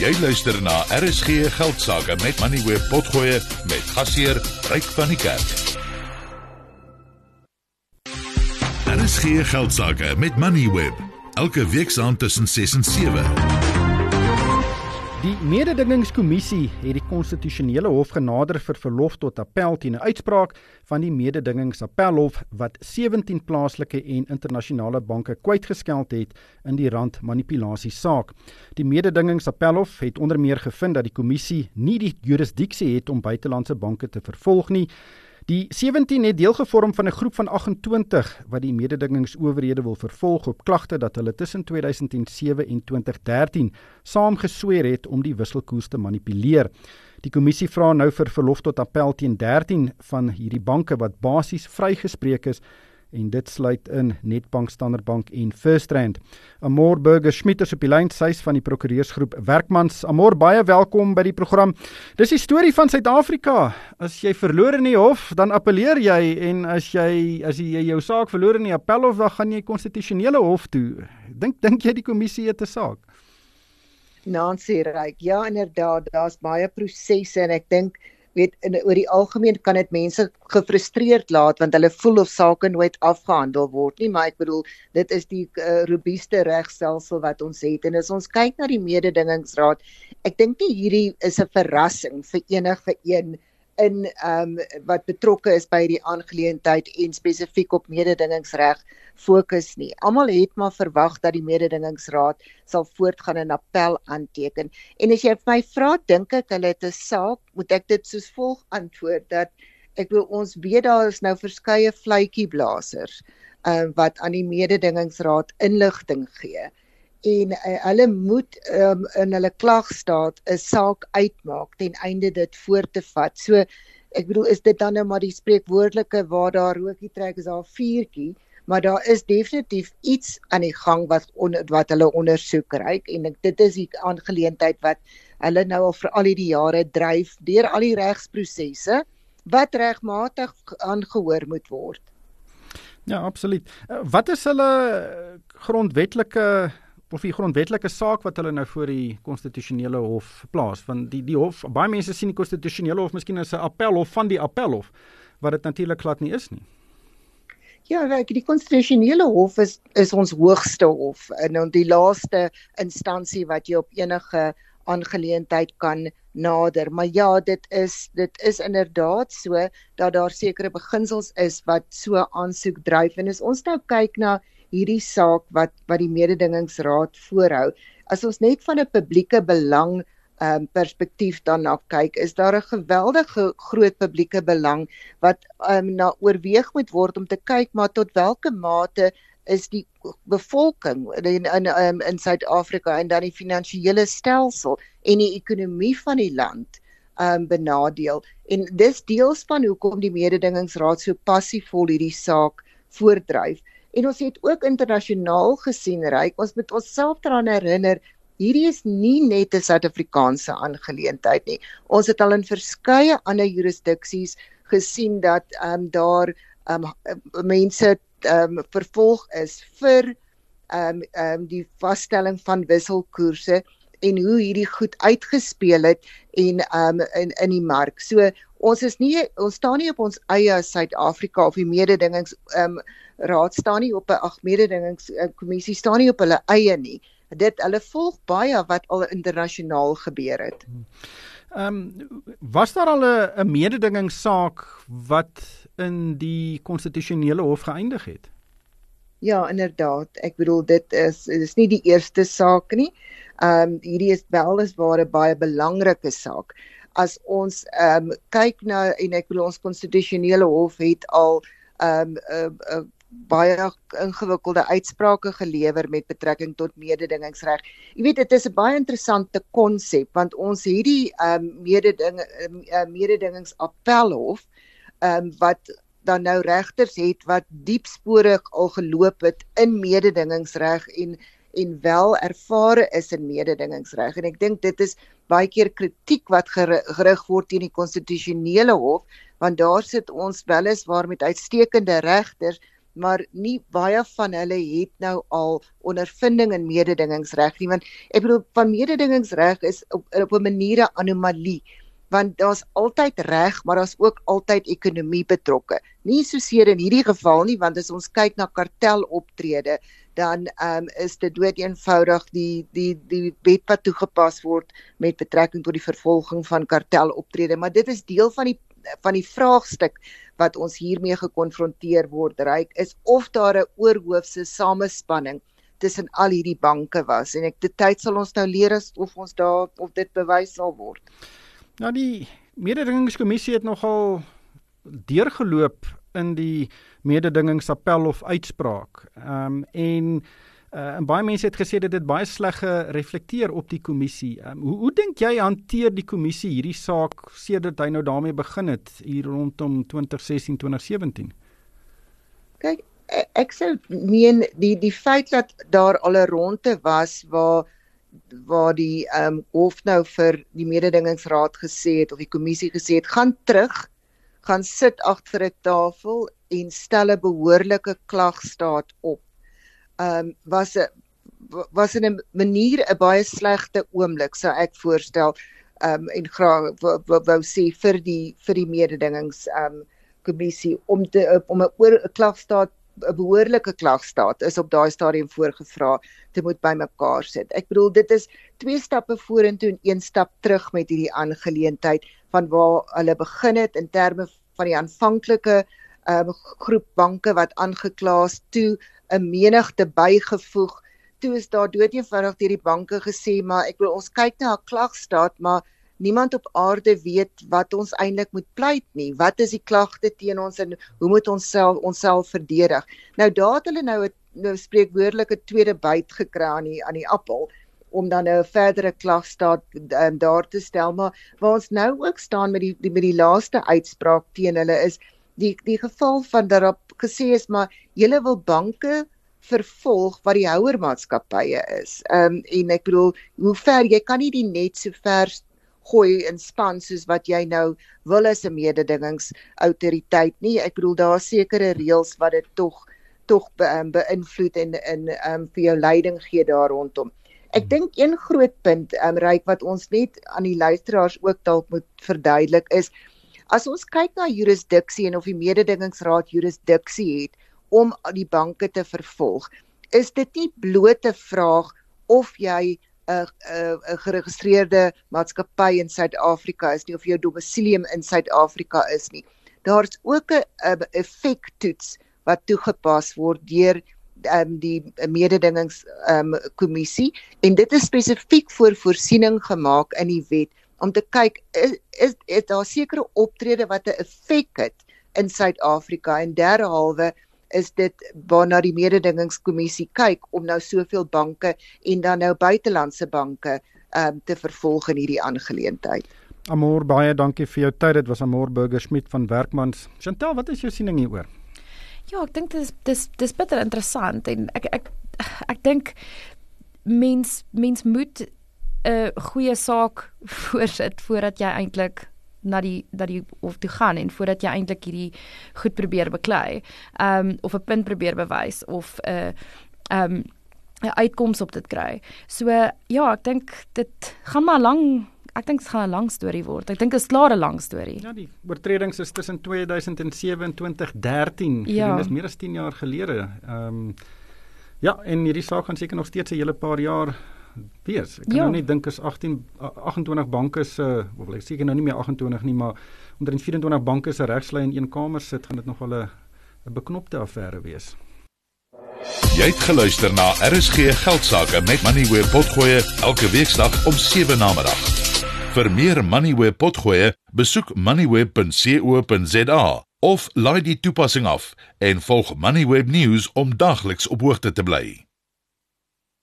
Jy luister na RSG Geldsaake met Money Web Potgoe met gasheer Ryk van die Kerk. RSG Geldsaake met Money Web elke week saand tussen 6 en 7. Die mededingingskommissie het die konstitusionele hof genader vir verlof tot appel teen 'n uitspraak van die mededingingsappelhof wat 17 plaaslike en internasionale banke kwytgeskeld het in die randmanipulasie saak. Die mededingingsappelhof het onder meer gevind dat die kommissie nie die jurisdiksie het om buitelandse banke te vervolg nie. Die 17 het deel gevorm van 'n groep van 28 wat die mededingingsowerhede wil vervolg op klagte dat hulle tussen 2007 en 2013 saamgesweer het om die wisselkoers te manipuleer. Die kommissie vra nou vir verlof tot appel teen 13 van hierdie banke wat basies vrygespreek is en dit sluit in Netbank, Standard Bank en FirstRand. Amor Burger Schmidt is op die lyn sies van die prokureursgroep Werkmans. Amor, baie welkom by die program. Dis die storie van Suid-Afrika. As jy verloor in die hof, dan appeleer jy en as jy as jy jou saak verloor in die appelhof, dan gaan jy konstitusionele hof toe. Dink dink jy die kommissie het 'n saak? Nancy Ryk. Ja, inderdaad, daar's baie prosesse en ek dink weet in oor die algemeen kan dit mense gefrustreerd laat want hulle voel of sake nooit afgehandel word nie maar ek bedoel dit is die uh, robuuste regstelsel wat ons het. En as ons kyk na die mededingingsraad ek dink nie hierdie is 'n verrassing vir enige een in ehm um, wat betrokke is by die aangeleentheid en spesifiek op mededingingsreg fokus nie. Almal het maar verwag dat die mededingingsraad sal voortgaan en appel aanteken. En as jy my vra, dink ek hulle het 'n saak, moet ek dit soos volg antwoord dat ek wil ons weet daar is nou verskeie vletjieblassers ehm uh, wat aan die mededingingsraad inligting gee en uh, hulle moet um, in hulle klagstaat 'n saak uitmaak ten einde dit voort te vat. So ek bedoel is dit dan nou maar die spreekwoordelike waar daar rookie trek is daar vuurtjie, maar daar is definitief iets aan die gang wat on, wat hulle ondersoek reik en ek dit is die aangeleentheid wat hulle nou al vir al die jare dryf deur al die regsprosesse wat regmatig aangehoor moet word. Ja, absoluut. Eh, wat is hulle grondwetlike of die grondwetlike saak wat hulle nou voor die konstitusionele hof plaas van die die hof baie mense sien die konstitusionele hof miskien as 'n appelhof van die appelhof wat dit natuurlik glad nie is nie. Ja, ek die konstitusionele hof is is ons hoogste hof en die laaste instansie wat jy op enige aangeleentheid kan nader. Maar ja, dit is dit is inderdaad so dat daar sekere beginsels is wat so aansoek dryf en as ons nou kyk na hierdie saak wat wat die mededingingsraad voorhou. As ons net van 'n publieke belang um, perspektief daarna kyk, is daar 'n geweldige groot publieke belang wat um, na oorweeg moet word om te kyk maar tot watter mate is die bevolking in in in, in Suid-Afrika en dan die finansiële stelsel en die ekonomie van die land um benadeel en dis deels van hoekom die mededingingsraad so passievol hierdie saak voordryf En ons het ook internasionaal gesien, ryk, ons moet onsself daaraan herinner, hierdie is nie net 'n Suid-Afrikaanse aangeleentheid nie. Ons het al in verskeie ander jurisdiksies gesien dat ehm um, daar ehm um, mense ehm um, vervolg is vir ehm um, ehm um, die vaststelling van wisselkoerse en hoe hierdie goed uitgespeel het en ehm um, in in die mark. So ons is nie ons staan nie op ons eie Suid-Afrika of die mededingings ehm um, raad staan nie op 'n ag mededingingskommissie staan nie op hulle eie nie. Dit hulle volg baie wat al internasionaal gebeur het. Ehm um, was daar al 'n mededingingssaak wat in die konstitusionele hof geëindig het? Ja, inderdaad. Ek bedoel dit is is nie die eerste saak nie. Ehm um, hierdie is wel is ware baie belangrike saak. As ons ehm um, kyk na en ek bedoel ons konstitusionele hof het al ehm um, uh, uh, baie ingewikkelde uitsprake gelewer met betrekking tot mededingingsreg. Jy weet dit is 'n baie interessante konsep want ons het die ehm um, mededing uh, mededingingsappelhof ehm um, wat dan nou regters het wat diepsporig al geloop het in mededingingsreg en en wel ervare is in mededingingsreg. En ek dink dit is baie keer kritiek wat gerig word teen die konstitusionele hof want daar sit ons weliswaar met uitstekende regters maar nie baie van hulle het nou al ondervinding in mededingingsreg nie. Want ek bedoel van mededingingsreg is op, op 'n manier 'n anomalie want daar's altyd reg maar daar's ook altyd ekonomie betrokke. Nie soseer in hierdie geval nie want as ons kyk na karteloptrede dan um, is dit dood eenvoudig die die die wet wat toegepas word met betrekking tot die vervolging van karteloptrede. Maar dit is deel van die van die vraagstuk wat ons hiermee gekonfronteer word ryk is of daar 'n oorhoofse samespanning tussen al hierdie banke was. En ek dit tyd sal ons nou leer as of ons daar of dit bewys sal word. Nou die mededingingskommissie het nogal deurgeloop in die mededingingsappel of uitspraak. Ehm um, en Uh, en baie mense het gesê dit het baie sleg gereflekteer op die kommissie. Um, hoe hoe dink jy hanteer die kommissie hierdie saak sedert hy nou daarmee begin het hier rondom 2016 2017? Kyk, e, ek sou meen die die feit dat daar al 'n ronde was waar waar die ehm um, hof nou vir die mededingingsraad gesê het of die kommissie gesê het gaan terug gaan sit agter 'n tafel en stel 'n behoorlike klagstaat op. Ehm um, was 'n was in 'n manier 'n baie slegte oomblik sou ek voorstel ehm um, en graag wou sê vir die vir die mededingings ehm um, kommissie om te om 'n oor 'n klagstaat 'n behoorlike klagstaat is op daai stadium voorgevra te moet bymekaar sit. Ek bedoel dit is twee stappe vorentoe en een stap terug met hierdie aangeleentheid van waar hulle begin het in terme van die aanvanklike um, groep banke wat aangekla is toe 'n menigte bygevoeg. Toe is daar doodeenvoudig deur die banke gesê, maar ek wil ons kyk na 'n klagstaat, maar niemand op aarde weet wat ons eintlik moet pleit nie. Wat is die klagte teen ons en hoe moet ons self onsself verdedig? Nou daar het hulle nou 'n nou spreekwoordelike tweede byt gekry aan die aan die appel om dan nou 'n verdere klagstaat um, daar te stel maar waar ons nou ook staan met die, die met die laaste uitspraak teen hulle is die die geval van dat daar gesê is maar julle wil banke vervolg wat die houermaatskappye is. Ehm um, en ek bedoel hoe ver jy kan nie die net so ver gooi in span soos wat jy nou wil as 'n mededingingsautoriteit nie. Ek bedoel daar sekerre reëls wat dit tog tog be, um, beïnvloed en in ehm um, vir jou leiding gee daar rondom. Ek dink een groot punt ehm um, ryk wat ons net aan die luisteraars ook dalk moet verduidelik is As ons kyk na jurisdiksie en of die mededingingsraad jurisdiksie het om die banke te vervolg, is dit nie bloot 'n vraag of jy 'n 'n geregistreerde maatskappy in Suid-Afrika is nie of jou domisilium in Suid-Afrika is nie. Daar's ook 'n effek toets wat toegepas word deur um, die mededingings um, kommissie en dit is spesifiek vir voorsiening gemaak in die wet om te kyk is is, is daar sekere optrede wat 'n effek het in Suid-Afrika en derhalwe is dit waarna die mededingingskommissie kyk om nou soveel banke en dan nou buitelandse banke um, te vervolg in hierdie aangeleentheid. Amor baie dankie vir jou tyd. Dit was Amor Burger Smit van Werkmans. Chantel, wat is jou siening hieroor? Ja, ek dink dit is dis dis bitter interessant en ek ek ek dink mens mens moet 'n goeie saak voorsit voordat jy eintlik na die dat die of toe gaan en voordat jy eintlik hierdie goed probeer beklei. Ehm um, of 'n punt probeer bewys of 'n uh, ehm um, 'n uitkoms op dit kry. So ja, ek dink dit gaan maar lank ek dink dit gaan 'n lang storie word. Ek dink dit is klaar 'n lang storie. Ja, die oortredings is tussen 2007 en 2013. Ja. Dit is meer as 10 jaar gelede. Ehm um, ja, en hierdie saak gaan seker nog steeds 'n hele paar jaar wees. Ek kan ja. nou net dink as 18 28 banke se of ek seker nou nie meer 28 nie, maar omtrent 24 banke se regslei in een kamer sit, gaan dit nog wel 'n 'n beknopte affære wees. Jy het geluister na RSG Geldsaake met Money where potgoe elke weeksdag om 7 na middag. Vir meer Money where potgoe, besoek moneyweb.co.za of laai die toepassing af en volg Moneyweb News om dagliks op hoogte te bly.